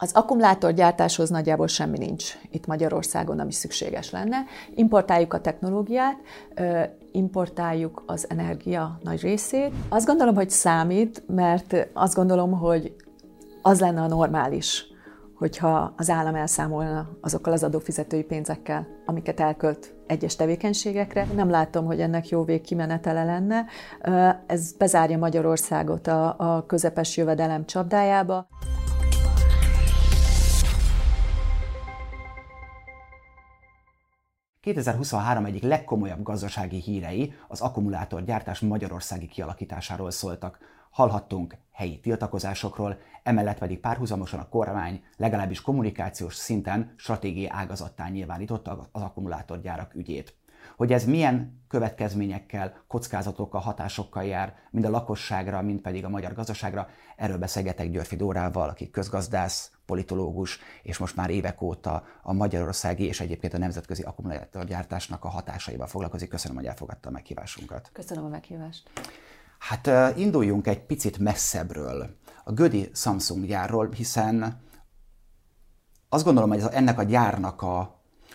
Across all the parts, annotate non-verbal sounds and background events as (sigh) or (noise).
Az akkumulátorgyártáshoz nagyjából semmi nincs itt Magyarországon, ami szükséges lenne. Importáljuk a technológiát, importáljuk az energia nagy részét. Azt gondolom, hogy számít, mert azt gondolom, hogy az lenne a normális, hogyha az állam elszámolna azokkal az adófizetői pénzekkel, amiket elkölt egyes tevékenységekre. Nem látom, hogy ennek jó végkimenetele lenne. Ez bezárja Magyarországot a, a közepes jövedelem csapdájába. 2023 egyik legkomolyabb gazdasági hírei az akkumulátorgyártás magyarországi kialakításáról szóltak. Hallhattunk helyi tiltakozásokról, emellett pedig párhuzamosan a kormány legalábbis kommunikációs szinten stratégiai ágazattá nyilvánította az akkumulátorgyárak ügyét. Hogy ez milyen következményekkel, kockázatokkal, hatásokkal jár, mind a lakosságra, mind pedig a magyar gazdaságra, erről beszélgetek Györfi Dórával, aki közgazdász, politológus, és most már évek óta a magyarországi és egyébként a nemzetközi akkumulátorgyártásnak a hatásaival foglalkozik. Köszönöm, hogy elfogadta a meghívásunkat. Köszönöm a meghívást. Hát induljunk egy picit messzebbről, a Gödi Samsung gyárról, hiszen azt gondolom, hogy ennek a gyárnak a,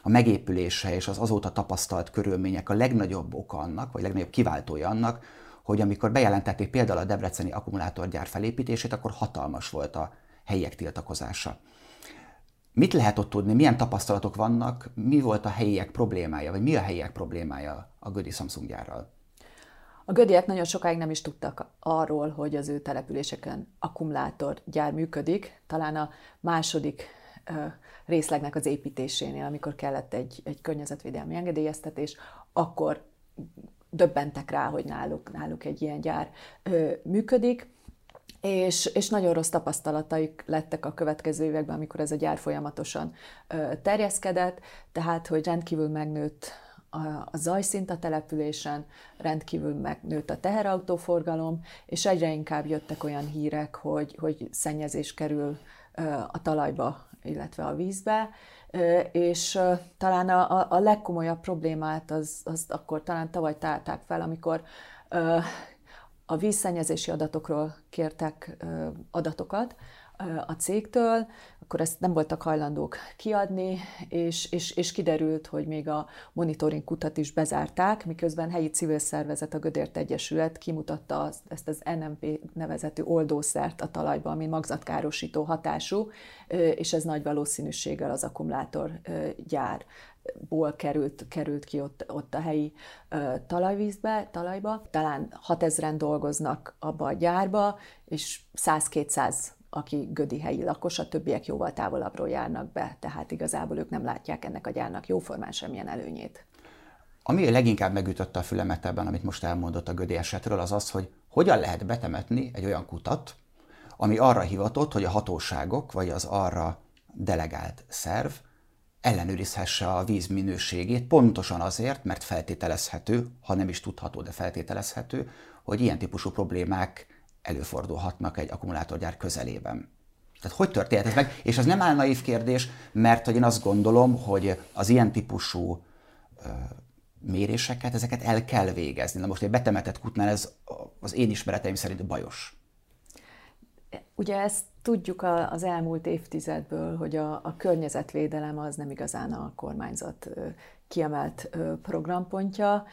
a megépülése és az azóta tapasztalt körülmények a legnagyobb oka annak, vagy legnagyobb kiváltója annak, hogy amikor bejelentették például a Debreceni akkumulátorgyár felépítését, akkor hatalmas volt a helyiek tiltakozása. Mit lehet ott tudni, milyen tapasztalatok vannak, mi volt a helyiek problémája, vagy mi a helyiek problémája a Gödi Samsung gyárral? A gödiek nagyon sokáig nem is tudtak arról, hogy az ő településeken akkumulátorgyár működik. Talán a második részlegnek az építésénél, amikor kellett egy, egy környezetvédelmi engedélyeztetés, akkor döbbentek rá, hogy náluk, náluk egy ilyen gyár ö, működik és, és nagyon rossz tapasztalataik lettek a következő években, amikor ez a gyár folyamatosan terjeszkedett, tehát hogy rendkívül megnőtt a, a zajszint a településen, rendkívül megnőtt a teherautóforgalom, és egyre inkább jöttek olyan hírek, hogy, hogy szennyezés kerül a talajba, illetve a vízbe, és talán a, a legkomolyabb problémát az, az akkor talán tavaly tárták fel, amikor a vízszennyezési adatokról kértek adatokat a cégtől, akkor ezt nem voltak hajlandók kiadni, és, és, és kiderült, hogy még a monitoring kutat is bezárták, miközben helyi civil szervezet, a Gödért Egyesület kimutatta ezt az NMP nevezetű oldószert a talajba, ami magzatkárosító hatású, és ez nagy valószínűséggel az akkumulátorgyár ból került, került ki ott, ott a helyi ö, talajvízbe, talajba. Talán 6000-en dolgoznak abba a gyárba, és 100-200 aki gödi helyi lakos, a többiek jóval távolabbról járnak be, tehát igazából ők nem látják ennek a gyárnak jóformán semmilyen előnyét. Ami leginkább megütötte a fülemet ebben, amit most elmondott a gödi esetről, az az, hogy hogyan lehet betemetni egy olyan kutat, ami arra hivatott, hogy a hatóságok, vagy az arra delegált szerv ellenőrizhesse a víz minőségét, pontosan azért, mert feltételezhető, ha nem is tudható, de feltételezhető, hogy ilyen típusú problémák előfordulhatnak egy akkumulátorgyár közelében. Tehát hogy történt ez meg? És ez nem áll naív kérdés, mert hogy én azt gondolom, hogy az ilyen típusú ö, méréseket, ezeket el kell végezni. Na most egy betemetett kutnál ez az én ismereteim szerint bajos. Ugye ezt tudjuk az elmúlt évtizedből, hogy a, a környezetvédelem az nem igazán a kormányzat kiemelt programpontja.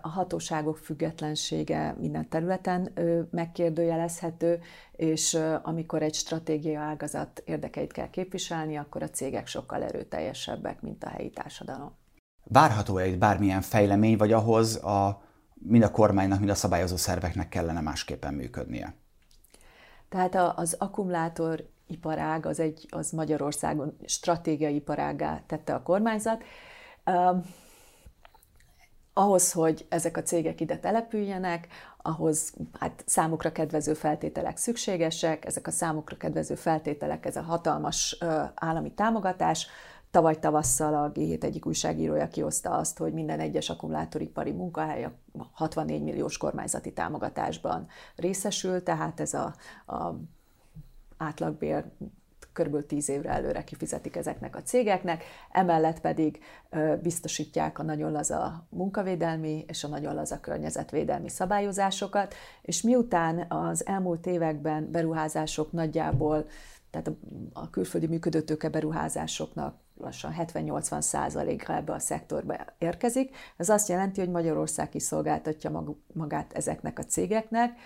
A hatóságok függetlensége minden területen megkérdőjelezhető, és amikor egy stratégia ágazat érdekeit kell képviselni, akkor a cégek sokkal erőteljesebbek, mint a helyi társadalom. Várható-e itt bármilyen fejlemény, vagy ahhoz a, mind a kormánynak, mind a szabályozó szerveknek kellene másképpen működnie? Tehát az akkumulátor iparág az, egy, az Magyarországon stratégiai iparágá tette a kormányzat. Ahhoz, hogy ezek a cégek ide települjenek, ahhoz hát számukra kedvező feltételek szükségesek, ezek a számukra kedvező feltételek, ez a hatalmas állami támogatás. Tavaly tavasszal a G7 egyik újságírója kioszta azt, hogy minden egyes akkumulátoripari munkahely a 64 milliós kormányzati támogatásban részesül, tehát ez a, a átlagbér kb. 10 évre előre kifizetik ezeknek a cégeknek, emellett pedig biztosítják a nagyon laza munkavédelmi és a nagyon laza környezetvédelmi szabályozásokat, és miután az elmúlt években beruházások nagyjából tehát a, külföldi működőtőke beruházásoknak lassan 70-80 százaléka ebbe a szektorba érkezik. Ez azt jelenti, hogy Magyarország kiszolgáltatja magát ezeknek a cégeknek,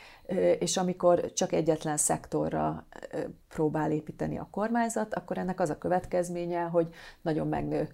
és amikor csak egyetlen szektorra próbál építeni a kormányzat, akkor ennek az a következménye, hogy nagyon megnő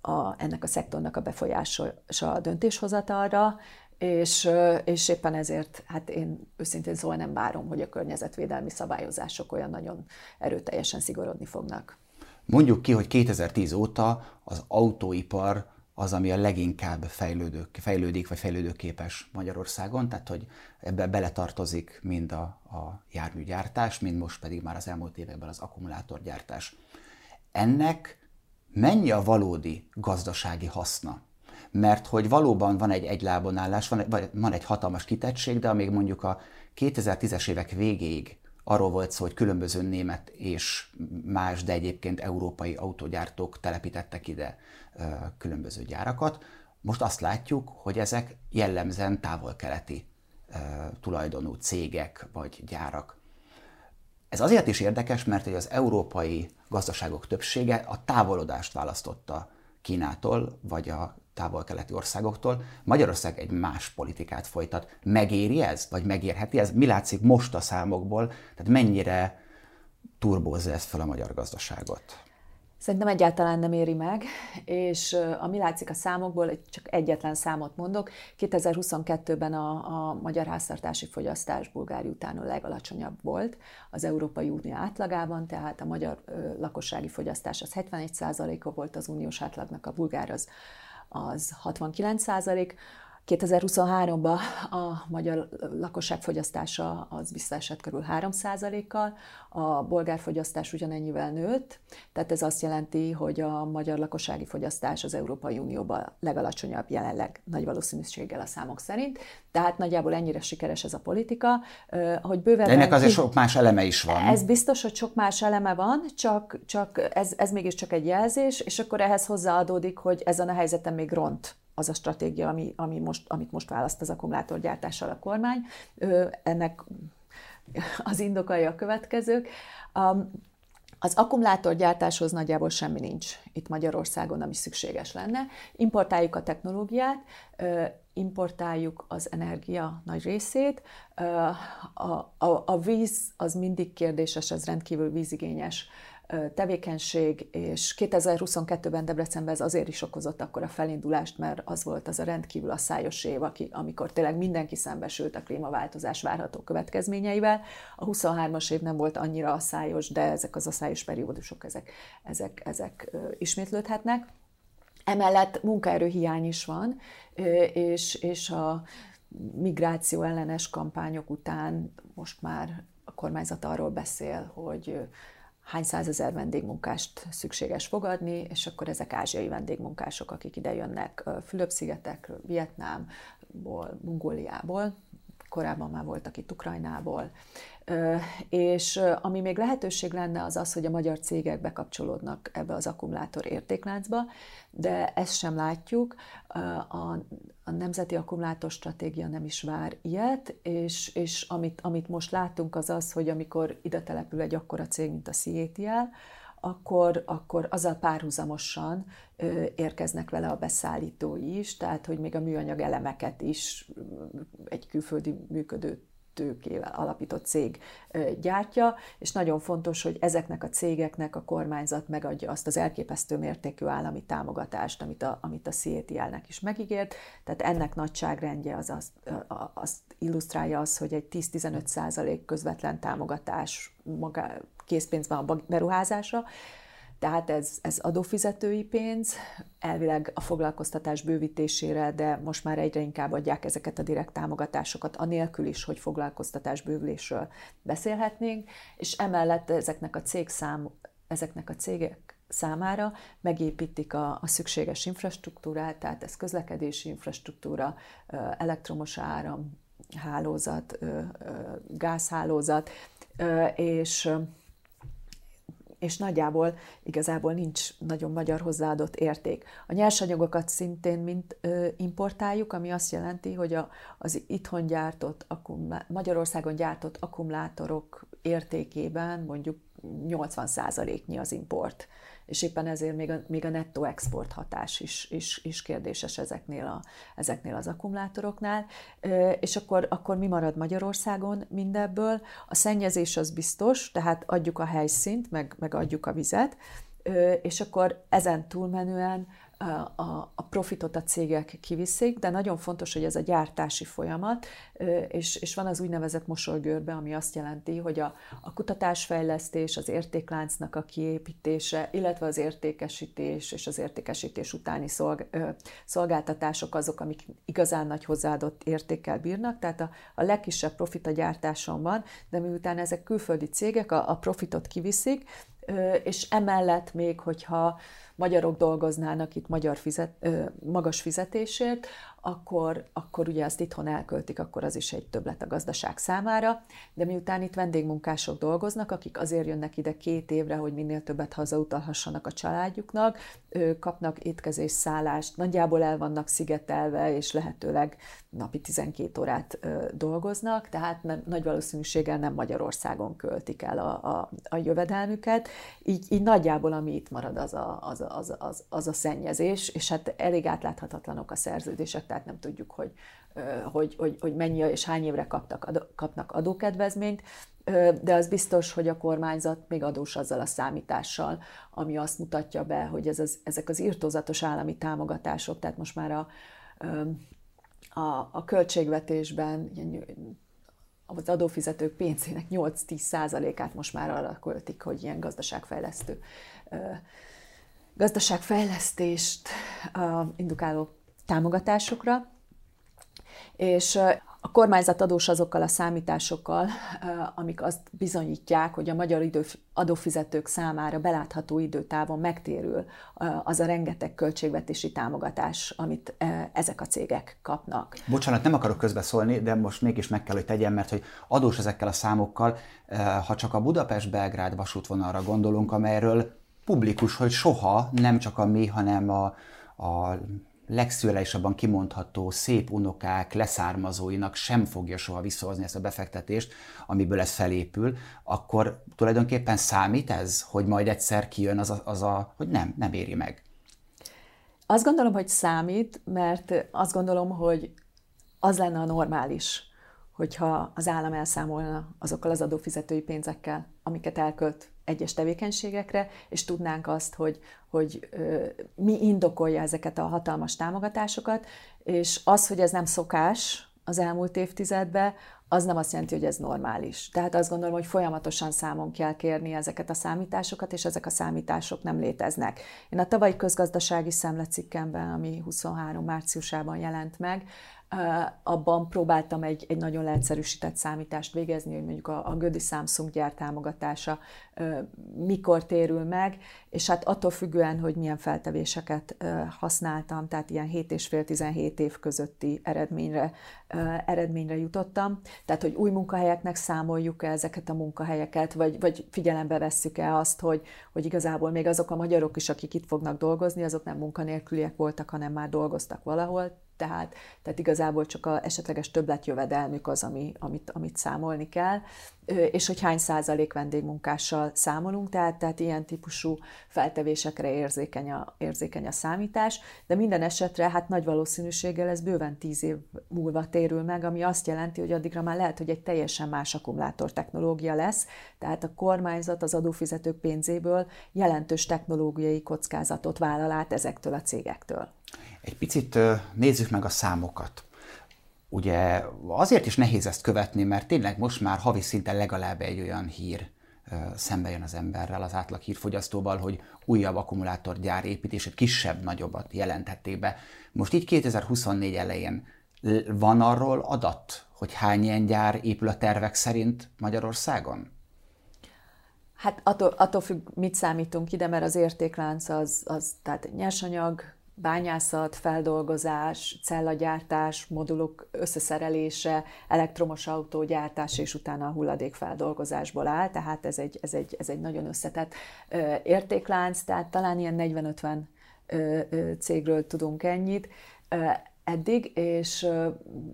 a, ennek a szektornak a befolyása a döntéshozatalra, és, és éppen ezért, hát én őszintén szóval nem várom, hogy a környezetvédelmi szabályozások olyan nagyon erőteljesen szigorodni fognak. Mondjuk ki, hogy 2010 óta az autóipar az, ami a leginkább fejlődő, fejlődik, vagy fejlődőképes Magyarországon, tehát hogy ebbe beletartozik mind a, a járműgyártás, mind most pedig már az elmúlt években az akkumulátorgyártás. Ennek mennyi a valódi gazdasági haszna? Mert hogy valóban van egy egylábon állás, van egy, van egy hatalmas kitettség, de amíg mondjuk a 2010-es évek végéig arról volt szó, hogy különböző német és más, de egyébként európai autógyártók telepítettek ide különböző gyárakat. Most azt látjuk, hogy ezek jellemzően távol-keleti tulajdonú cégek vagy gyárak. Ez azért is érdekes, mert hogy az európai gazdaságok többsége a távolodást választotta Kínától, vagy a távol-keleti országoktól. Magyarország egy más politikát folytat. Megéri ez, vagy megérheti ez? Mi látszik most a számokból? Tehát mennyire turbózza ez fel a magyar gazdaságot? Szerintem egyáltalán nem éri meg, és ami látszik a számokból, csak egyetlen számot mondok, 2022-ben a, a magyar háztartási fogyasztás Bulgári után a legalacsonyabb volt az Európai Unió átlagában, tehát a magyar lakossági fogyasztás az 71%-a volt az uniós átlagnak, a bulgár az, az 69 2023-ban a magyar lakosság fogyasztása az visszaesett körül 3%-kal, a bolgár fogyasztás ugyanennyivel nőtt, tehát ez azt jelenti, hogy a magyar lakossági fogyasztás az Európai Unióban legalacsonyabb jelenleg nagy valószínűséggel a számok szerint, tehát nagyjából ennyire sikeres ez a politika, hogy bőven... Ennek azért sok más eleme is van. Ez biztos, hogy sok más eleme van, csak, csak ez, ez mégiscsak egy jelzés, és akkor ehhez hozzáadódik, hogy ezen a helyzeten még ront az a stratégia, ami, ami most, amit most választ az akkumulátorgyártással a kormány. Ennek az indokai a következők. Az akkumulátorgyártáshoz nagyjából semmi nincs itt Magyarországon, ami szükséges lenne. Importáljuk a technológiát, importáljuk az energia nagy részét. A, a, a víz az mindig kérdéses, ez rendkívül vízigényes tevékenység, és 2022-ben Debrecenben ez azért is okozott akkor a felindulást, mert az volt az a rendkívül a szájos év, aki, amikor tényleg mindenki szembesült a klímaváltozás várható következményeivel. A 23-as év nem volt annyira a szájos, de ezek az a szájos periódusok, ezek, ezek, ezek ismétlődhetnek. Emellett munkaerőhiány is van, és, és a migráció ellenes kampányok után most már a kormányzat arról beszél, hogy hány százezer vendégmunkást szükséges fogadni, és akkor ezek ázsiai vendégmunkások, akik ide jönnek Fülöp-szigetekről, Vietnámból, Mongóliából, korábban már voltak itt Ukrajnából, és ami még lehetőség lenne, az az, hogy a magyar cégek bekapcsolódnak ebbe az akkumulátor értékláncba, de ezt sem látjuk. A, a Nemzeti Akkumulátor Stratégia nem is vár ilyet, és, és amit, amit most látunk az az, hogy amikor ide települ egy akkora cég, mint a CATL, akkor, akkor azzal párhuzamosan ö, érkeznek vele a beszállítói is, tehát hogy még a műanyag elemeket is egy külföldi működő tőkével alapított cég gyártja, és nagyon fontos, hogy ezeknek a cégeknek a kormányzat megadja azt az elképesztő mértékű állami támogatást, amit a, amit a CATL-nek is megígért. Tehát ennek nagyságrendje az azt, azt illusztrálja az, hogy egy 10-15 százalék közvetlen támogatás maga, készpénzben a beruházása, tehát ez, ez adófizetői pénz, elvileg a foglalkoztatás bővítésére, de most már egyre inkább adják ezeket a direkt támogatásokat, anélkül is, hogy foglalkoztatás bővülésről beszélhetnénk, és emellett ezeknek a cégszám, ezeknek a cégek számára megépítik a, a szükséges infrastruktúrát, tehát ez közlekedési infrastruktúra, elektromos áram, hálózat, gázhálózat, és és nagyjából igazából nincs nagyon magyar hozzáadott érték. A nyersanyagokat szintén mint ö, importáljuk, ami azt jelenti, hogy a, az itthon gyártott, akkumulá- Magyarországon gyártott akkumulátorok értékében mondjuk 80%-nyi az import és éppen ezért még a, még a nettó export hatás is, is, is kérdéses ezeknél, a, ezeknél az akkumulátoroknál. És akkor, akkor mi marad Magyarországon mindebből? A szennyezés az biztos, tehát adjuk a helyszínt, meg, meg adjuk a vizet, és akkor ezen túlmenően a, a profitot a cégek kiviszik, de nagyon fontos, hogy ez a gyártási folyamat, és, és van az úgynevezett mosolygörbe, ami azt jelenti, hogy a, a kutatásfejlesztés, az értékláncnak a kiépítése, illetve az értékesítés és az értékesítés utáni szolg, szolgáltatások azok, amik igazán nagy hozzáadott értékkel bírnak, tehát a, a legkisebb profit a gyártáson van, de miután ezek külföldi cégek a, a profitot kiviszik, és emellett még, hogyha magyarok dolgoznának itt magyar fizet, magas fizetésért, akkor, akkor ugye azt itthon elköltik, akkor az is egy többlet a gazdaság számára. De miután itt vendégmunkások dolgoznak, akik azért jönnek ide két évre, hogy minél többet hazautalhassanak a családjuknak, kapnak étkezés, szállást, nagyjából el vannak szigetelve, és lehetőleg napi 12 órát dolgoznak, tehát nem, nagy valószínűséggel nem Magyarországon költik el a, a, a jövedelmüket. Így, így nagyjából ami itt marad, az a, az, a, az, az, az a szennyezés, és hát elég átláthatatlanok a szerződések, tehát nem tudjuk, hogy, hogy, hogy, hogy mennyi és hány évre kaptak, kapnak adókedvezményt, de az biztos, hogy a kormányzat még adós azzal a számítással, ami azt mutatja be, hogy ez az, ezek az írtózatos állami támogatások, tehát most már a, a, a költségvetésben az adófizetők pénzének 8-10 százalékát most már arra költik, hogy ilyen gazdaságfejlesztő gazdaságfejlesztést indukáló támogatásokra, és a kormányzat adós azokkal a számításokkal, amik azt bizonyítják, hogy a magyar idő, adófizetők számára belátható időtávon megtérül az a rengeteg költségvetési támogatás, amit ezek a cégek kapnak. Bocsánat, nem akarok közbeszólni, de most mégis meg kell, hogy tegyem, mert hogy adós ezekkel a számokkal, ha csak a Budapest-Belgrád vasútvonalra gondolunk, amelyről publikus, hogy soha nem csak a mi, hanem a, a legszületésabban kimondható szép unokák leszármazóinak sem fogja soha visszahozni ezt a befektetést, amiből ez felépül, akkor tulajdonképpen számít ez, hogy majd egyszer kijön az a, az a hogy nem, nem éri meg? Azt gondolom, hogy számít, mert azt gondolom, hogy az lenne a normális, hogyha az állam elszámolna azokkal az adófizetői pénzekkel, amiket elkölt egyes tevékenységekre, és tudnánk azt, hogy, hogy mi indokolja ezeket a hatalmas támogatásokat, és az, hogy ez nem szokás az elmúlt évtizedben, az nem azt jelenti, hogy ez normális. Tehát azt gondolom, hogy folyamatosan számon kell kérni ezeket a számításokat, és ezek a számítások nem léteznek. Én a tavalyi közgazdasági szemlecikkemben, ami 23 márciusában jelent meg, abban próbáltam egy, egy nagyon leegyszerűsített számítást végezni, hogy mondjuk a, a Gödi Samsung gyár támogatása mikor térül meg, és hát attól függően, hogy milyen feltevéseket használtam, tehát ilyen 7 és fél 17 év közötti eredményre, eredményre jutottam. Tehát, hogy új munkahelyeknek számoljuk-e ezeket a munkahelyeket, vagy, vagy figyelembe vesszük-e azt, hogy, hogy igazából még azok a magyarok is, akik itt fognak dolgozni, azok nem munkanélküliek voltak, hanem már dolgoztak valahol, tehát, tehát igazából csak a esetleges többletjövedelmük az, ami, amit, amit számolni kell, és hogy hány százalék vendégmunkással számolunk, tehát, tehát ilyen típusú feltevésekre érzékeny a, érzékeny a számítás, de minden esetre hát nagy valószínűséggel ez bőven tíz év múlva térül meg, ami azt jelenti, hogy addigra már lehet, hogy egy teljesen más akkumulátor technológia lesz, tehát a kormányzat az adófizetők pénzéből jelentős technológiai kockázatot vállal át ezektől a cégektől. Egy picit nézzük meg a számokat. Ugye azért is nehéz ezt követni, mert tényleg most már havi szinten legalább egy olyan hír szembe jön az emberrel, az átlag hírfogyasztóval, hogy újabb akkumulátorgyár építését kisebb-nagyobbat jelentették be. Most így 2024 elején van arról adat, hogy hány ilyen gyár épül a tervek szerint Magyarországon? Hát attól, attól függ, mit számítunk ide, mert az értéklánc az, az tehát nyersanyag, bányászat, feldolgozás, cellagyártás, modulok összeszerelése, elektromos autógyártás, és utána a hulladékfeldolgozásból áll, tehát ez egy, ez egy, ez egy nagyon összetett értéklánc, tehát talán ilyen 40-50 cégről tudunk ennyit. Eddig, és,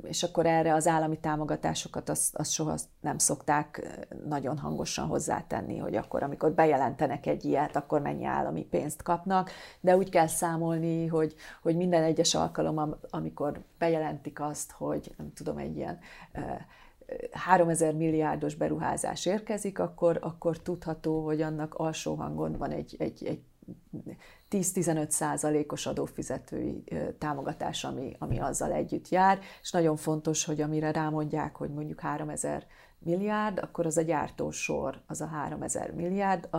és akkor erre az állami támogatásokat azt, azt soha nem szokták nagyon hangosan hozzátenni, hogy akkor, amikor bejelentenek egy ilyet, akkor mennyi állami pénzt kapnak, de úgy kell számolni, hogy, hogy minden egyes alkalom, amikor bejelentik azt, hogy nem tudom, egy ilyen 3000 milliárdos beruházás érkezik, akkor, akkor tudható, hogy annak alsó hangon van egy, egy, egy 10-15 százalékos adófizetői támogatás, ami, ami azzal együtt jár, és nagyon fontos, hogy amire rámondják, hogy mondjuk 3000 milliárd, akkor az a gyártósor, az a 3000 milliárd, a,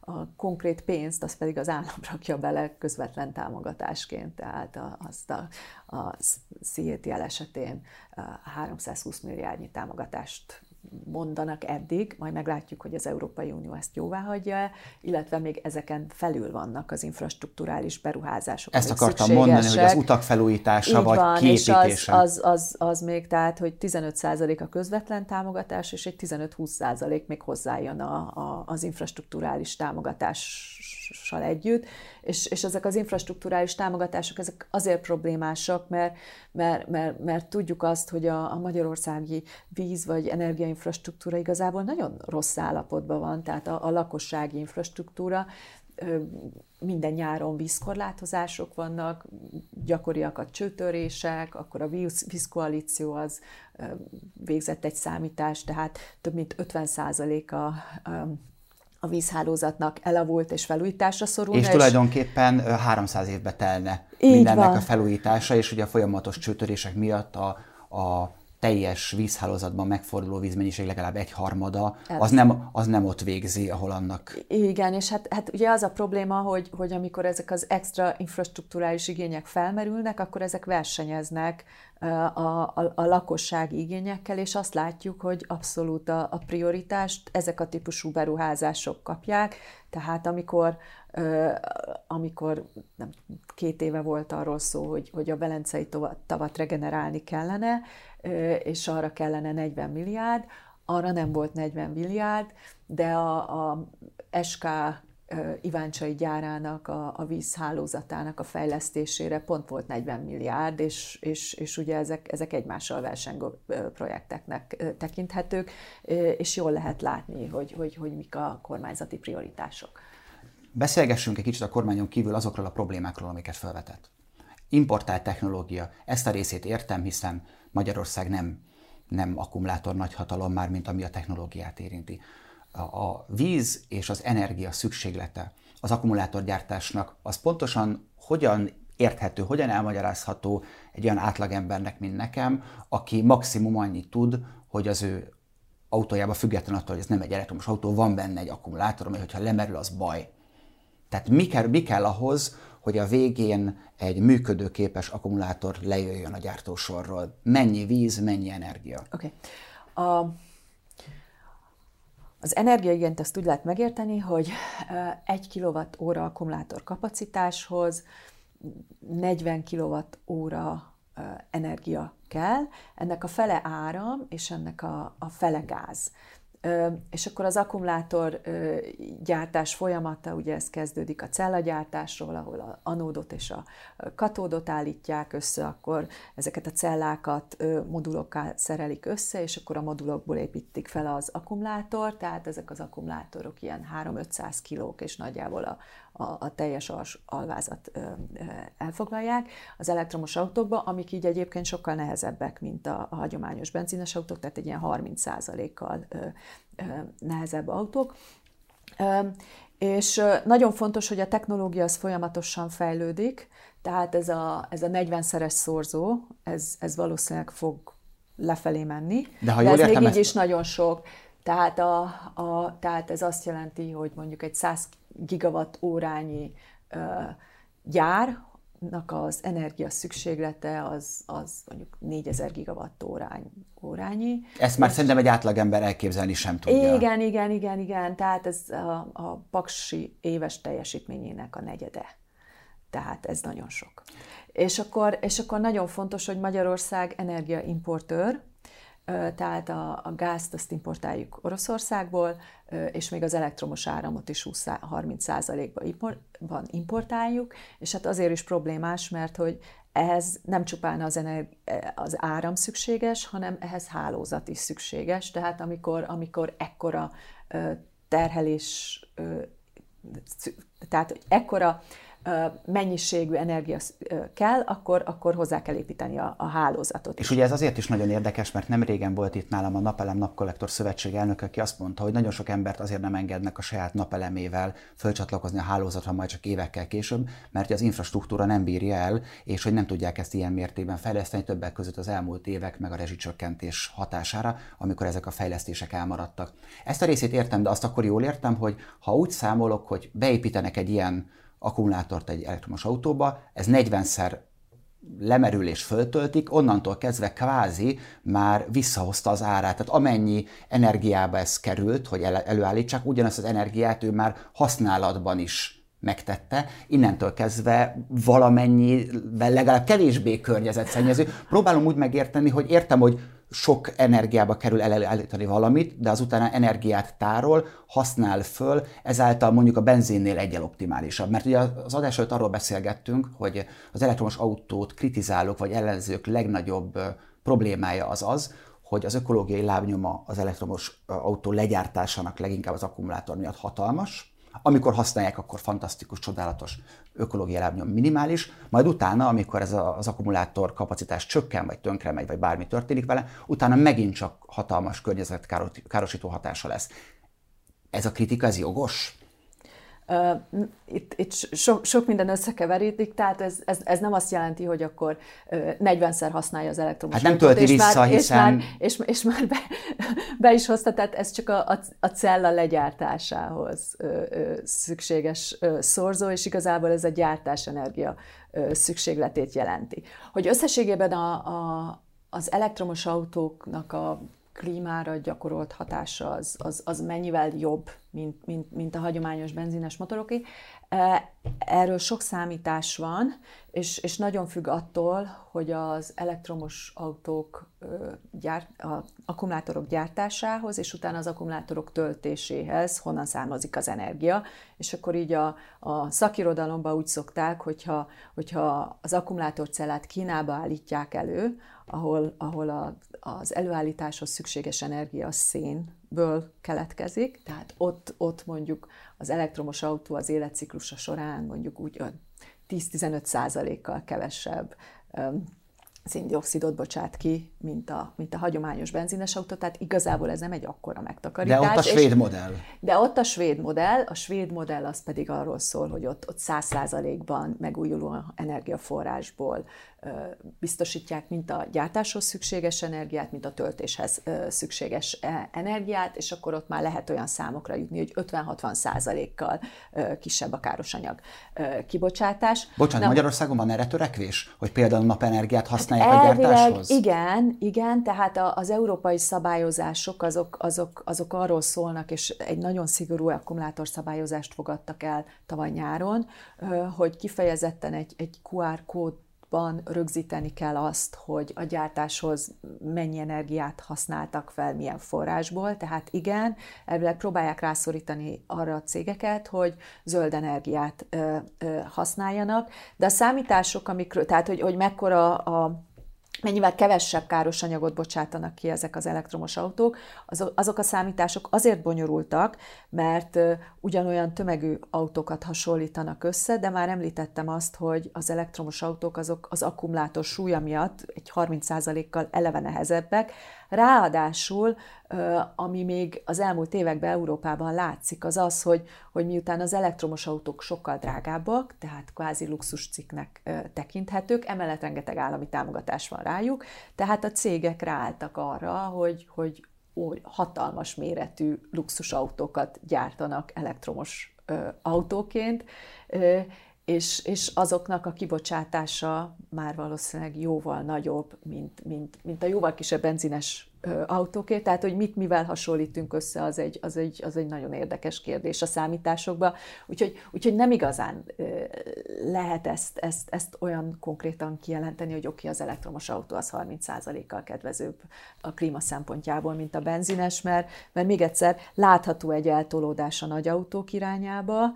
a konkrét pénzt, az pedig az állam (laughs) rakja bele közvetlen támogatásként, tehát a, azt a, a CETL esetén a 320 milliárdnyi támogatást mondanak eddig, majd meglátjuk, hogy az Európai Unió ezt jóvá hagyja illetve még ezeken felül vannak az infrastruktúrális beruházások. Ezt akartam mondani, hogy az utak felújítása Így vagy van, kiépítése. És az, az, az, az még tehát, hogy 15% a közvetlen támogatás, és egy 15-20% még hozzájön a, a, az infrastruktúrális támogatással együtt, és, és ezek az infrastruktúrális támogatások ezek azért problémásak, mert, mert, mert, mert tudjuk azt, hogy a, a magyarországi víz vagy energiainfrastruktúra igazából nagyon rossz állapotban van, tehát a, a lakossági infrastruktúra, minden nyáron vízkorlátozások vannak, gyakoriak a csőtörések, akkor a víz, vízkoalíció az végzett egy számítást, tehát több mint 50% a, vízhálózatnak elavult és felújításra szorulna. És tulajdonképpen 300 évbe telne mindennek van. a felújítása, és ugye a folyamatos csőtörések miatt a, a teljes vízhálózatban megforduló vízmennyiség legalább egy harmada, az nem, az nem ott végzi, ahol annak... Igen, és hát, hát ugye az a probléma, hogy, hogy amikor ezek az extra infrastruktúrális igények felmerülnek, akkor ezek versenyeznek a, a, a lakossági igényekkel, és azt látjuk, hogy abszolút a, a prioritást ezek a típusú beruházások kapják, tehát amikor amikor nem, két éve volt arról szó, hogy, hogy a Velencei tavat regenerálni kellene, és arra kellene 40 milliárd, arra nem volt 40 milliárd, de a, a SK Iváncsai gyárának, a, a vízhálózatának a fejlesztésére pont volt 40 milliárd, és, és, és ugye ezek, ezek egymással versengő projekteknek tekinthetők, és jól lehet látni, hogy, hogy, hogy mik a kormányzati prioritások. Beszélgessünk egy kicsit a kormányon kívül azokról a problémákról, amiket felvetett. Importált technológia, ezt a részét értem, hiszen Magyarország nem, nem akkumulátor nagyhatalom már, mint ami a technológiát érinti. A víz és az energia szükséglete az akkumulátorgyártásnak az pontosan hogyan érthető, hogyan elmagyarázható egy olyan átlagembernek, mint nekem, aki maximum annyit tud, hogy az ő autójába független attól, hogy ez nem egy elektromos autó, van benne egy akkumulátor, ami hogyha lemerül, az baj. Tehát mi kell, mi kell ahhoz, hogy a végén egy működőképes akkumulátor lejöjjön a gyártósorról? Mennyi víz, mennyi energia? Oké. Okay. Az energiaigényt azt úgy lehet megérteni, hogy egy kWh akkumulátor kapacitáshoz 40 kWh energia kell, ennek a fele áram, és ennek a, a fele gáz. És akkor az akkumulátor gyártás folyamata, ugye ez kezdődik a cellagyártásról, ahol a anódot és a katódot állítják össze, akkor ezeket a cellákat modulokká szerelik össze, és akkor a modulokból építik fel az akkumulátor, tehát ezek az akkumulátorok ilyen 3-500 kilók, és nagyjából a, a, a teljes als, alvázat ö, ö, elfoglalják az elektromos autókba, amik így egyébként sokkal nehezebbek, mint a, a hagyományos benzines autók, tehát egy ilyen 30%-kal ö, ö, nehezebb autók. Ö, és nagyon fontos, hogy a technológia az folyamatosan fejlődik, tehát ez a, ez a 40-szeres szorzó, ez, ez valószínűleg fog lefelé menni. De, ha de ez még így ezt... is nagyon sok. Tehát, a, a, tehát ez azt jelenti, hogy mondjuk egy 100 gigawatt órányi gyárnak az energia szükséglete az, az mondjuk 4000 gigawatt órány, órányi. Ezt már és szerintem egy átlagember elképzelni sem tudja. Igen, igen, igen, igen. Tehát ez a, a paksi éves teljesítményének a negyede. Tehát ez nagyon sok. És akkor, és akkor nagyon fontos, hogy Magyarország energiaimportőr, tehát a, a gázt azt importáljuk Oroszországból, és még az elektromos áramot is 20-30%-ban importáljuk, és hát azért is problémás, mert hogy ehhez nem csupán az, energi- az áram szükséges, hanem ehhez hálózat is szükséges. Tehát amikor, amikor ekkora terhelés, tehát ekkora mennyiségű energia kell, akkor, akkor hozzá kell építeni a, a hálózatot. És ugye ez azért is nagyon érdekes, mert nem régen volt itt nálam a Napelem Napkollektor Szövetség elnök, aki azt mondta, hogy nagyon sok embert azért nem engednek a saját napelemével fölcsatlakozni a hálózatra majd csak évekkel később, mert az infrastruktúra nem bírja el, és hogy nem tudják ezt ilyen mértékben fejleszteni többek között az elmúlt évek meg a rezsicsökkentés hatására, amikor ezek a fejlesztések elmaradtak. Ezt a részét értem, de azt akkor jól értem, hogy ha úgy számolok, hogy beépítenek egy ilyen akkumulátort egy elektromos autóba, ez 40-szer lemerül és föltöltik, onnantól kezdve kvázi már visszahozta az árát. Tehát amennyi energiába ez került, hogy előállítsák, ugyanazt az energiát ő már használatban is megtette, innentől kezdve valamennyivel legalább kevésbé környezetszennyező. Próbálom úgy megérteni, hogy értem, hogy sok energiába kerül előállítani valamit, de azután energiát tárol, használ föl, ezáltal mondjuk a benzinnél egyel optimálisabb. Mert ugye az adás előtt arról beszélgettünk, hogy az elektromos autót kritizálók vagy ellenzők legnagyobb problémája az az, hogy az ökológiai lábnyoma az elektromos autó legyártásának leginkább az akkumulátor miatt hatalmas, amikor használják, akkor fantasztikus, csodálatos ökológiai lábnyom minimális, majd utána, amikor ez az akkumulátor kapacitás csökken, vagy tönkre megy, vagy bármi történik vele, utána megint csak hatalmas környezetkárosító hatása lesz. Ez a kritika, ez jogos? Itt, itt so, sok minden összekeverítik, tehát ez, ez, ez nem azt jelenti, hogy akkor 40-szer használja az elektromos Hát nem tölti vissza, már, hiszen... És már, és, és már be, (laughs) be is hozta, tehát ez csak a, a, a cella legyártásához ö, ö, szükséges ö, szorzó, és igazából ez a gyártásenergia ö, szükségletét jelenti. Hogy összességében a, a, az elektromos autóknak a klímára gyakorolt hatása az, az, az mennyivel jobb, mint, mint, mint a hagyományos benzines motoroké. E, erről sok számítás van, és, és nagyon függ attól, hogy az elektromos autók gyárt, a akkumulátorok gyártásához, és utána az akkumulátorok töltéséhez honnan származik az energia. És akkor így a, a szakirodalomban úgy szokták, hogyha, hogyha az akkumulátorcellát Kínába állítják elő, ahol, ahol a, az előállításhoz szükséges energia szénből keletkezik, tehát ott, ott mondjuk az elektromos autó az életciklusa során mondjuk úgy 10-15 százalékkal kevesebb széndiokszidot bocsát ki, mint a, mint a hagyományos benzines autó, tehát igazából ez nem egy akkora megtakarítás. De ott a svéd és, modell. De ott a svéd modell, a svéd modell az pedig arról szól, hogy ott, ott 100%-ban megújuló energiaforrásból biztosítják mint a gyártáshoz szükséges energiát, mint a töltéshez szükséges e, energiát, és akkor ott már lehet olyan számokra jutni, hogy 50-60 százalékkal kisebb a károsanyag kibocsátás. Bocsánat, Na, Magyarországon van erre törekvés, hogy például napenergiát használják hát a gyártáshoz? Igen, igen, tehát az európai szabályozások azok, azok, azok arról szólnak, és egy nagyon szigorú akkumulátor szabályozást fogadtak el tavaly nyáron, hogy kifejezetten egy, egy QR kód ban rögzíteni kell azt, hogy a gyártáshoz mennyi energiát használtak fel, milyen forrásból. Tehát igen, elvileg próbálják rászorítani arra a cégeket, hogy zöld energiát ö, ö, használjanak, de a számítások, amikről, tehát hogy, hogy mekkora a mennyivel kevesebb káros anyagot bocsátanak ki ezek az elektromos autók, azok a számítások azért bonyolultak, mert ugyanolyan tömegű autókat hasonlítanak össze, de már említettem azt, hogy az elektromos autók azok az akkumulátor súlya miatt egy 30%-kal eleve nehezebbek, Ráadásul, ami még az elmúlt években Európában látszik, az az, hogy, hogy miután az elektromos autók sokkal drágábbak, tehát kvázi luxuscikknek tekinthetők, emellett rengeteg állami támogatás van rájuk, tehát a cégek ráálltak arra, hogy, hogy hatalmas méretű luxusautókat gyártanak elektromos autóként, és, és azoknak a kibocsátása már valószínűleg jóval nagyobb, mint, mint, mint a jóval kisebb benzines autókért, tehát hogy mit mivel hasonlítunk össze, az egy, az egy, az egy nagyon érdekes kérdés a számításokban. Úgyhogy, úgyhogy nem igazán lehet ezt, ezt, ezt olyan konkrétan kijelenteni, hogy oké, okay, az elektromos autó az 30%-kal kedvezőbb a klíma szempontjából, mint a benzines, mert, mert még egyszer látható egy eltolódás a nagy autók irányába,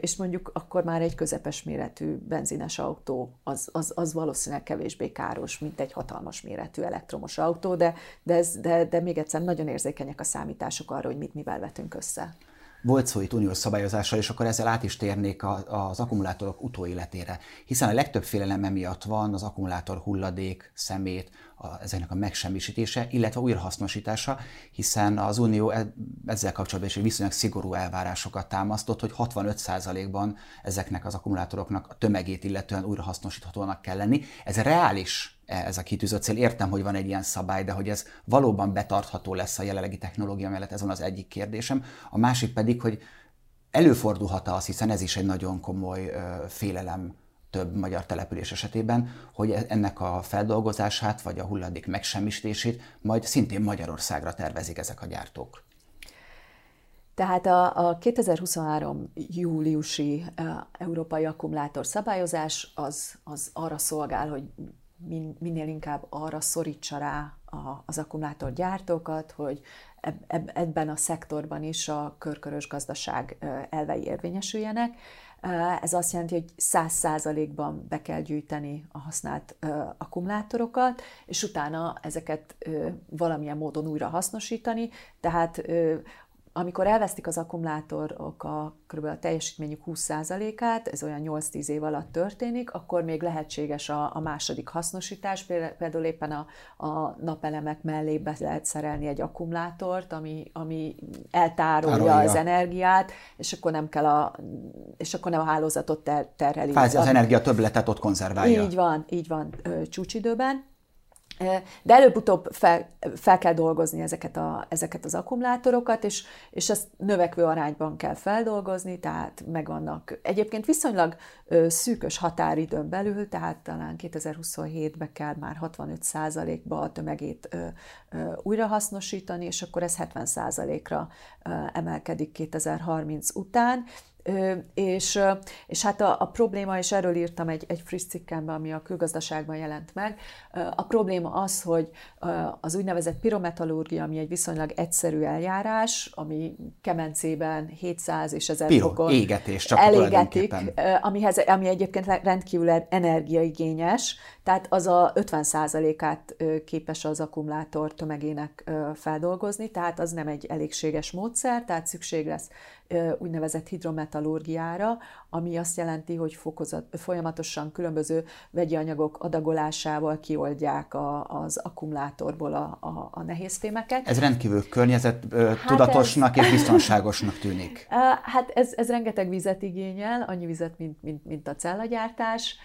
és mondjuk akkor már egy közepes méretű benzines autó az, az, az valószínűleg kevésbé káros, mint egy hatalmas méretű elektromos autó, de, de, ez, de, de még egyszer nagyon érzékenyek a számítások arra, hogy mit mivel vetünk össze. Volt szó itt uniós szabályozással, és akkor ezzel át is térnék az akkumulátorok utóéletére. Hiszen a legtöbb félelem emiatt van az akkumulátor hulladék, szemét, a, ezeknek a megsemmisítése, illetve újrahasznosítása, hiszen az Unió e, ezzel kapcsolatban is viszonylag szigorú elvárásokat támasztott, hogy 65%-ban ezeknek az akkumulátoroknak a tömegét illetően újrahasznosíthatónak kell lenni. Ez reális ez a kitűzött cél. Értem, hogy van egy ilyen szabály, de hogy ez valóban betartható lesz a jelenlegi technológia mellett, ez van az egyik kérdésem. A másik pedig, hogy előfordulhat az, hiszen ez is egy nagyon komoly félelem több magyar település esetében, hogy ennek a feldolgozását vagy a hulladék megsemmisítését majd szintén Magyarországra tervezik ezek a gyártók. Tehát a, a 2023 júliusi uh, európai akkumulátor szabályozás az, az arra szolgál, hogy min, minél inkább arra szorítsa rá a, az akkumulátorgyártókat, hogy eb, eb, ebben a szektorban is a körkörös gazdaság elvei érvényesüljenek. Ez azt jelenti, hogy 100%-ban be kell gyűjteni a használt akkumulátorokat, és utána ezeket valamilyen módon újra hasznosítani, tehát amikor elvesztik az akkumulátorok a kb. a teljesítményük 20%-át, ez olyan 8-10 év alatt történik, akkor még lehetséges a, a második hasznosítás, például éppen a, a napelemek mellé be lehet szerelni egy akkumulátort, ami, ami eltárolja Tárolja. az energiát, és akkor nem kell a, és akkor nem a hálózatot ter, terheli. Fázi az energia többletet ott konzerválja. Így van, így van, csúcsidőben. De előbb-utóbb fel, fel kell dolgozni ezeket, a, ezeket az akkumulátorokat, és, és ezt növekvő arányban kell feldolgozni, tehát megvannak. Egyébként viszonylag szűkös határidőn belül, tehát talán 2027-ben kell már 65%-ba a tömegét újrahasznosítani, és akkor ez 70%-ra emelkedik 2030 után, és, és hát a, a probléma, és erről írtam egy, egy friss cikkemben, ami a külgazdaságban jelent meg, a probléma az, hogy az úgynevezett pirometallurgia, ami egy viszonylag egyszerű eljárás, ami kemencében 700 és 1000 Piro, fokon égetés, csak elégetik, amihez, ami egyébként rendkívül energiaigényes, tehát az a 50%-át képes az akkumulátor tömegének feldolgozni, tehát az nem egy elégséges módszer, tehát szükség lesz úgynevezett hidrometallurgiára, ami azt jelenti, hogy fokozat, folyamatosan különböző vegyi anyagok adagolásával kioldják a, az akkumulátorból a, a, a nehézfémeket. Ez rendkívül környezet hát tudatosnak ez... és biztonságosnak tűnik. (laughs) Hát ez, ez rengeteg vizet igényel, annyi vizet, mint, mint, mint a cellagyártás,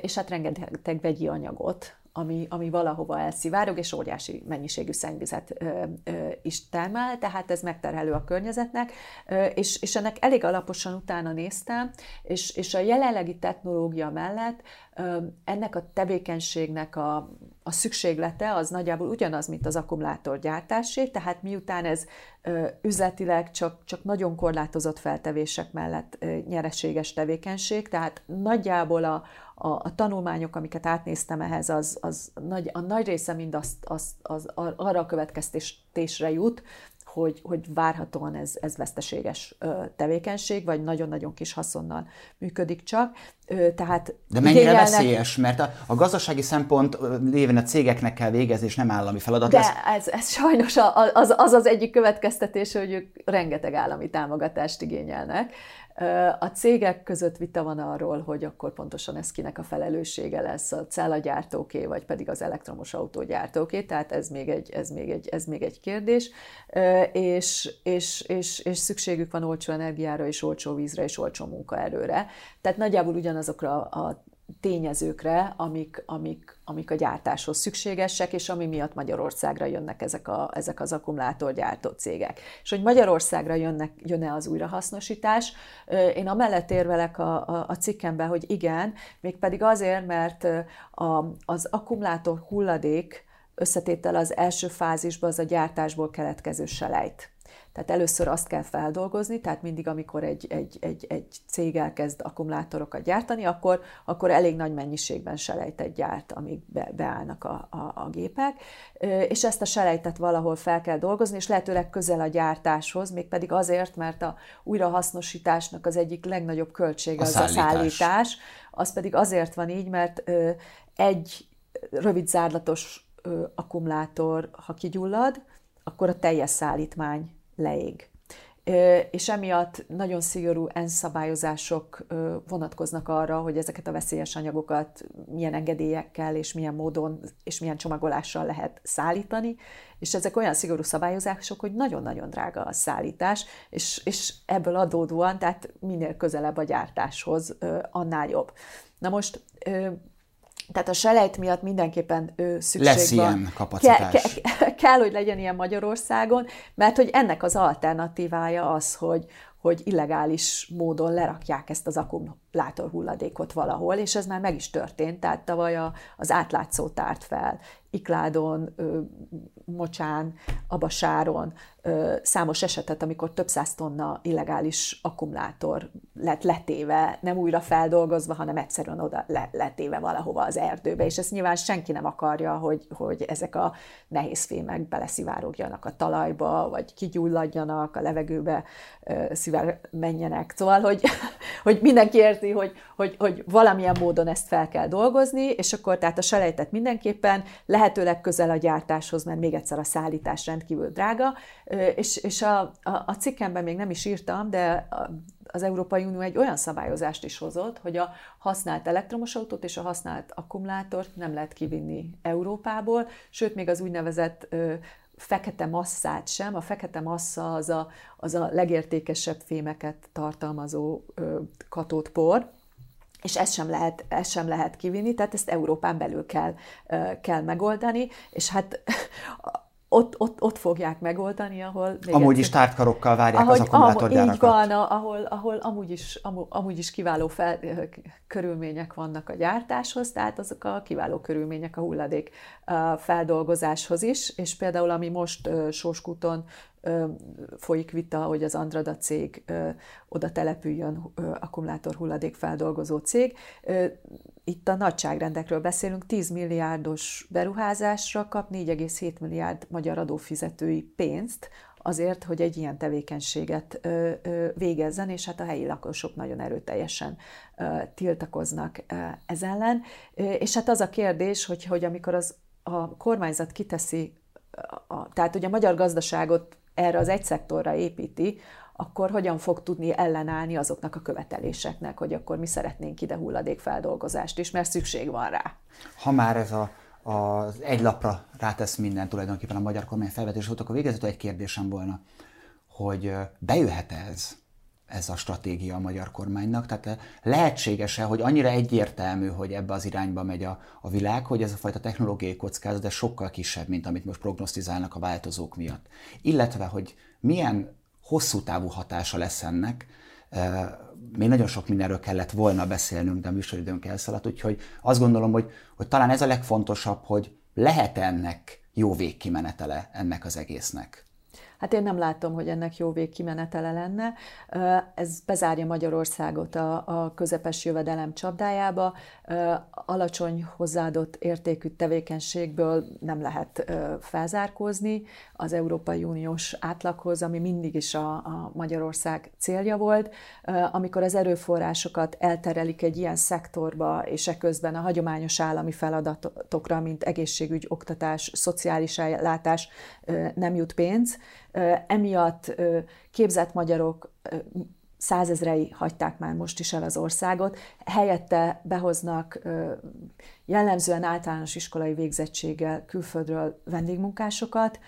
és hát rengeteg vegyi anyagot, ami, ami valahova elszivárog, és óriási mennyiségű szennyvizet ö, ö, is termel, tehát ez megterhelő a környezetnek, ö, és, és ennek elég alaposan utána néztem, és, és a jelenlegi technológia mellett ö, ennek a tevékenységnek a, a szükséglete az nagyjából ugyanaz, mint az akkumulátorgyártásé, tehát miután ez ö, üzletileg csak, csak nagyon korlátozott feltevések mellett ö, nyereséges tevékenység, tehát nagyjából a, a, a tanulmányok, amiket átnéztem ehhez, az, az nagy, a nagy része mind azt, azt, az, arra a következtésre jut, hogy, hogy várhatóan ez, ez veszteséges tevékenység, vagy nagyon-nagyon kis haszonnal működik csak. Tehát De mennyire igényelnek... veszélyes, mert a, a gazdasági szempont lévén a cégeknek kell végezni, és nem állami feladat. De ez, ez, ez sajnos az, az az egyik következtetés, hogy ők rengeteg állami támogatást igényelnek. A cégek között vita van arról, hogy akkor pontosan ez kinek a felelőssége lesz, a cellagyártóké, vagy pedig az elektromos autógyártóké, tehát ez még egy, ez még egy, ez még egy kérdés, és, és, és, és szükségük van olcsó energiára, és olcsó vízre, és olcsó munkaerőre. Tehát nagyjából ugyanazokra a tényezőkre, amik, amik, amik a gyártáshoz szükségesek, és ami miatt Magyarországra jönnek ezek, a, ezek az akkumulátorgyártó cégek. És hogy Magyarországra jönnek, jön-e az újrahasznosítás, én amellett érvelek a, a, a cikkemben, hogy igen, mégpedig azért, mert a, az akkumulátor hulladék összetétel az első fázisban az a gyártásból keletkező selejt. Tehát először azt kell feldolgozni, tehát mindig, amikor egy, egy, egy, egy cég elkezd akkumulátorokat gyártani, akkor, akkor elég nagy mennyiségben selejtet gyárt, amíg be, beállnak a, a, a gépek, és ezt a selejtet valahol fel kell dolgozni, és lehetőleg közel a gyártáshoz, mégpedig azért, mert a újrahasznosításnak az egyik legnagyobb költsége a az szállítás. a szállítás, az pedig azért van így, mert egy rövid zárlatos akkumulátor, ha kigyullad, akkor a teljes szállítmány leég. És emiatt nagyon szigorú ENSZ szabályozások vonatkoznak arra, hogy ezeket a veszélyes anyagokat milyen engedélyekkel és milyen módon és milyen csomagolással lehet szállítani, és ezek olyan szigorú szabályozások, hogy nagyon-nagyon drága a szállítás, és, és ebből adódóan, tehát minél közelebb a gyártáshoz, annál jobb. Na most tehát a selejt miatt mindenképpen ő szükség Lesz van. ilyen kapacitás. Ke- ke- kell, hogy legyen ilyen Magyarországon, mert hogy ennek az alternatívája az, hogy, hogy illegális módon lerakják ezt az akkumulátor hulladékot valahol, és ez már meg is történt, tehát tavaly a, az átlátszó tárt fel, Ikládon, Mocsán, Abasáron számos esetet, amikor több száz tonna illegális akkumulátor lett letéve, nem újra feldolgozva, hanem egyszerűen oda letéve valahova az erdőbe, és ezt nyilván senki nem akarja, hogy, hogy ezek a nehéz fémek beleszivárogjanak a talajba, vagy kigyulladjanak, a levegőbe szivár menjenek. Szóval, hogy, (laughs) hogy mindenki érti, hogy, hogy, hogy valamilyen módon ezt fel kell dolgozni, és akkor tehát a selejtet mindenképpen lehetőleg közel a gyártáshoz, mert még egyszer a szállítás rendkívül drága, és, és a, a, a cikkemben még nem is írtam, de az Európai Unió egy olyan szabályozást is hozott, hogy a használt elektromos autót és a használt akkumulátort nem lehet kivinni Európából, sőt, még az úgynevezett ö, fekete masszát sem. A fekete massza az a, az a legértékesebb fémeket tartalmazó ö, katódpor, és ezt sem, lehet, ezt sem lehet kivinni, tehát ezt Európán belül kell, kell megoldani, és hát ott, ott, ott fogják megoldani, ahol... Amúgy is tártkarokkal várják ahogy, az akkumulátorgyárakat. Így van, ahol, ahol amúgy, is, amúgy, amúgy is kiváló fel, körülmények vannak a gyártáshoz, tehát azok a kiváló körülmények a hulladék feldolgozáshoz is, és például ami most Sóskúton folyik vita, hogy az Andrada cég oda települjön akkumulátor hulladék feldolgozó cég. Itt a nagyságrendekről beszélünk, 10 milliárdos beruházásra kap 4,7 milliárd magyar adófizetői pénzt, azért, hogy egy ilyen tevékenységet végezzen, és hát a helyi lakosok nagyon erőteljesen tiltakoznak ez ellen. És hát az a kérdés, hogy, hogy amikor az, a kormányzat kiteszi, a, tehát ugye a magyar gazdaságot erre az egy szektorra építi, akkor hogyan fog tudni ellenállni azoknak a követeléseknek, hogy akkor mi szeretnénk ide hulladékfeldolgozást is, mert szükség van rá. Ha már ez a, az egy lapra rátesz minden tulajdonképpen a magyar kormány felvetés volt, akkor végezetül egy kérdésem volna, hogy bejöhet ez ez a stratégia a magyar kormánynak? Tehát lehetséges-e, hogy annyira egyértelmű, hogy ebbe az irányba megy a, a világ, hogy ez a fajta technológiai kockázat, de sokkal kisebb, mint amit most prognosztizálnak a változók miatt. Illetve, hogy milyen hosszú távú hatása lesz ennek, még nagyon sok mindenről kellett volna beszélnünk, de a műsoridőnk elszaladt, úgyhogy azt gondolom, hogy, hogy talán ez a legfontosabb, hogy lehet ennek jó végkimenetele ennek az egésznek. Hát én nem látom, hogy ennek jó végkimenetele lenne. Ez bezárja Magyarországot a, a közepes jövedelem csapdájába. Alacsony hozzáadott értékű tevékenységből nem lehet felzárkózni az Európai Uniós átlaghoz, ami mindig is a, a Magyarország célja volt. Amikor az erőforrásokat elterelik egy ilyen szektorba, és eközben a hagyományos állami feladatokra, mint egészségügy, oktatás, szociális ellátás nem jut pénz, Emiatt képzett magyarok százezrei hagyták már most is el az országot, helyette behoznak jellemzően általános iskolai végzettséggel külföldről vendégmunkásokat,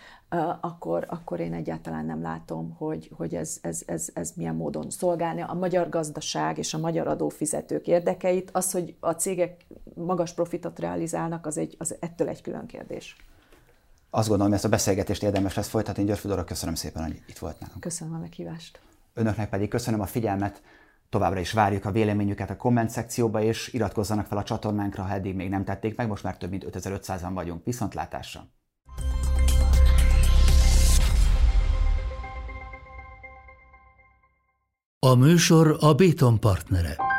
akkor, akkor én egyáltalán nem látom, hogy, hogy ez, ez, ez, ez milyen módon szolgálja a magyar gazdaság és a magyar adófizetők érdekeit. Az, hogy a cégek magas profitot realizálnak, az, egy, az ettől egy külön kérdés azt gondolom, hogy ezt a beszélgetést érdemes lesz folytatni. György Fudora, köszönöm szépen, hogy itt volt nálunk. Köszönöm a meghívást. Önöknek pedig köszönöm a figyelmet. Továbbra is várjuk a véleményüket a komment szekcióba, és iratkozzanak fel a csatornánkra, ha eddig még nem tették meg, most már több mint 5500-an vagyunk. Viszontlátásra! A műsor a Béton partnere.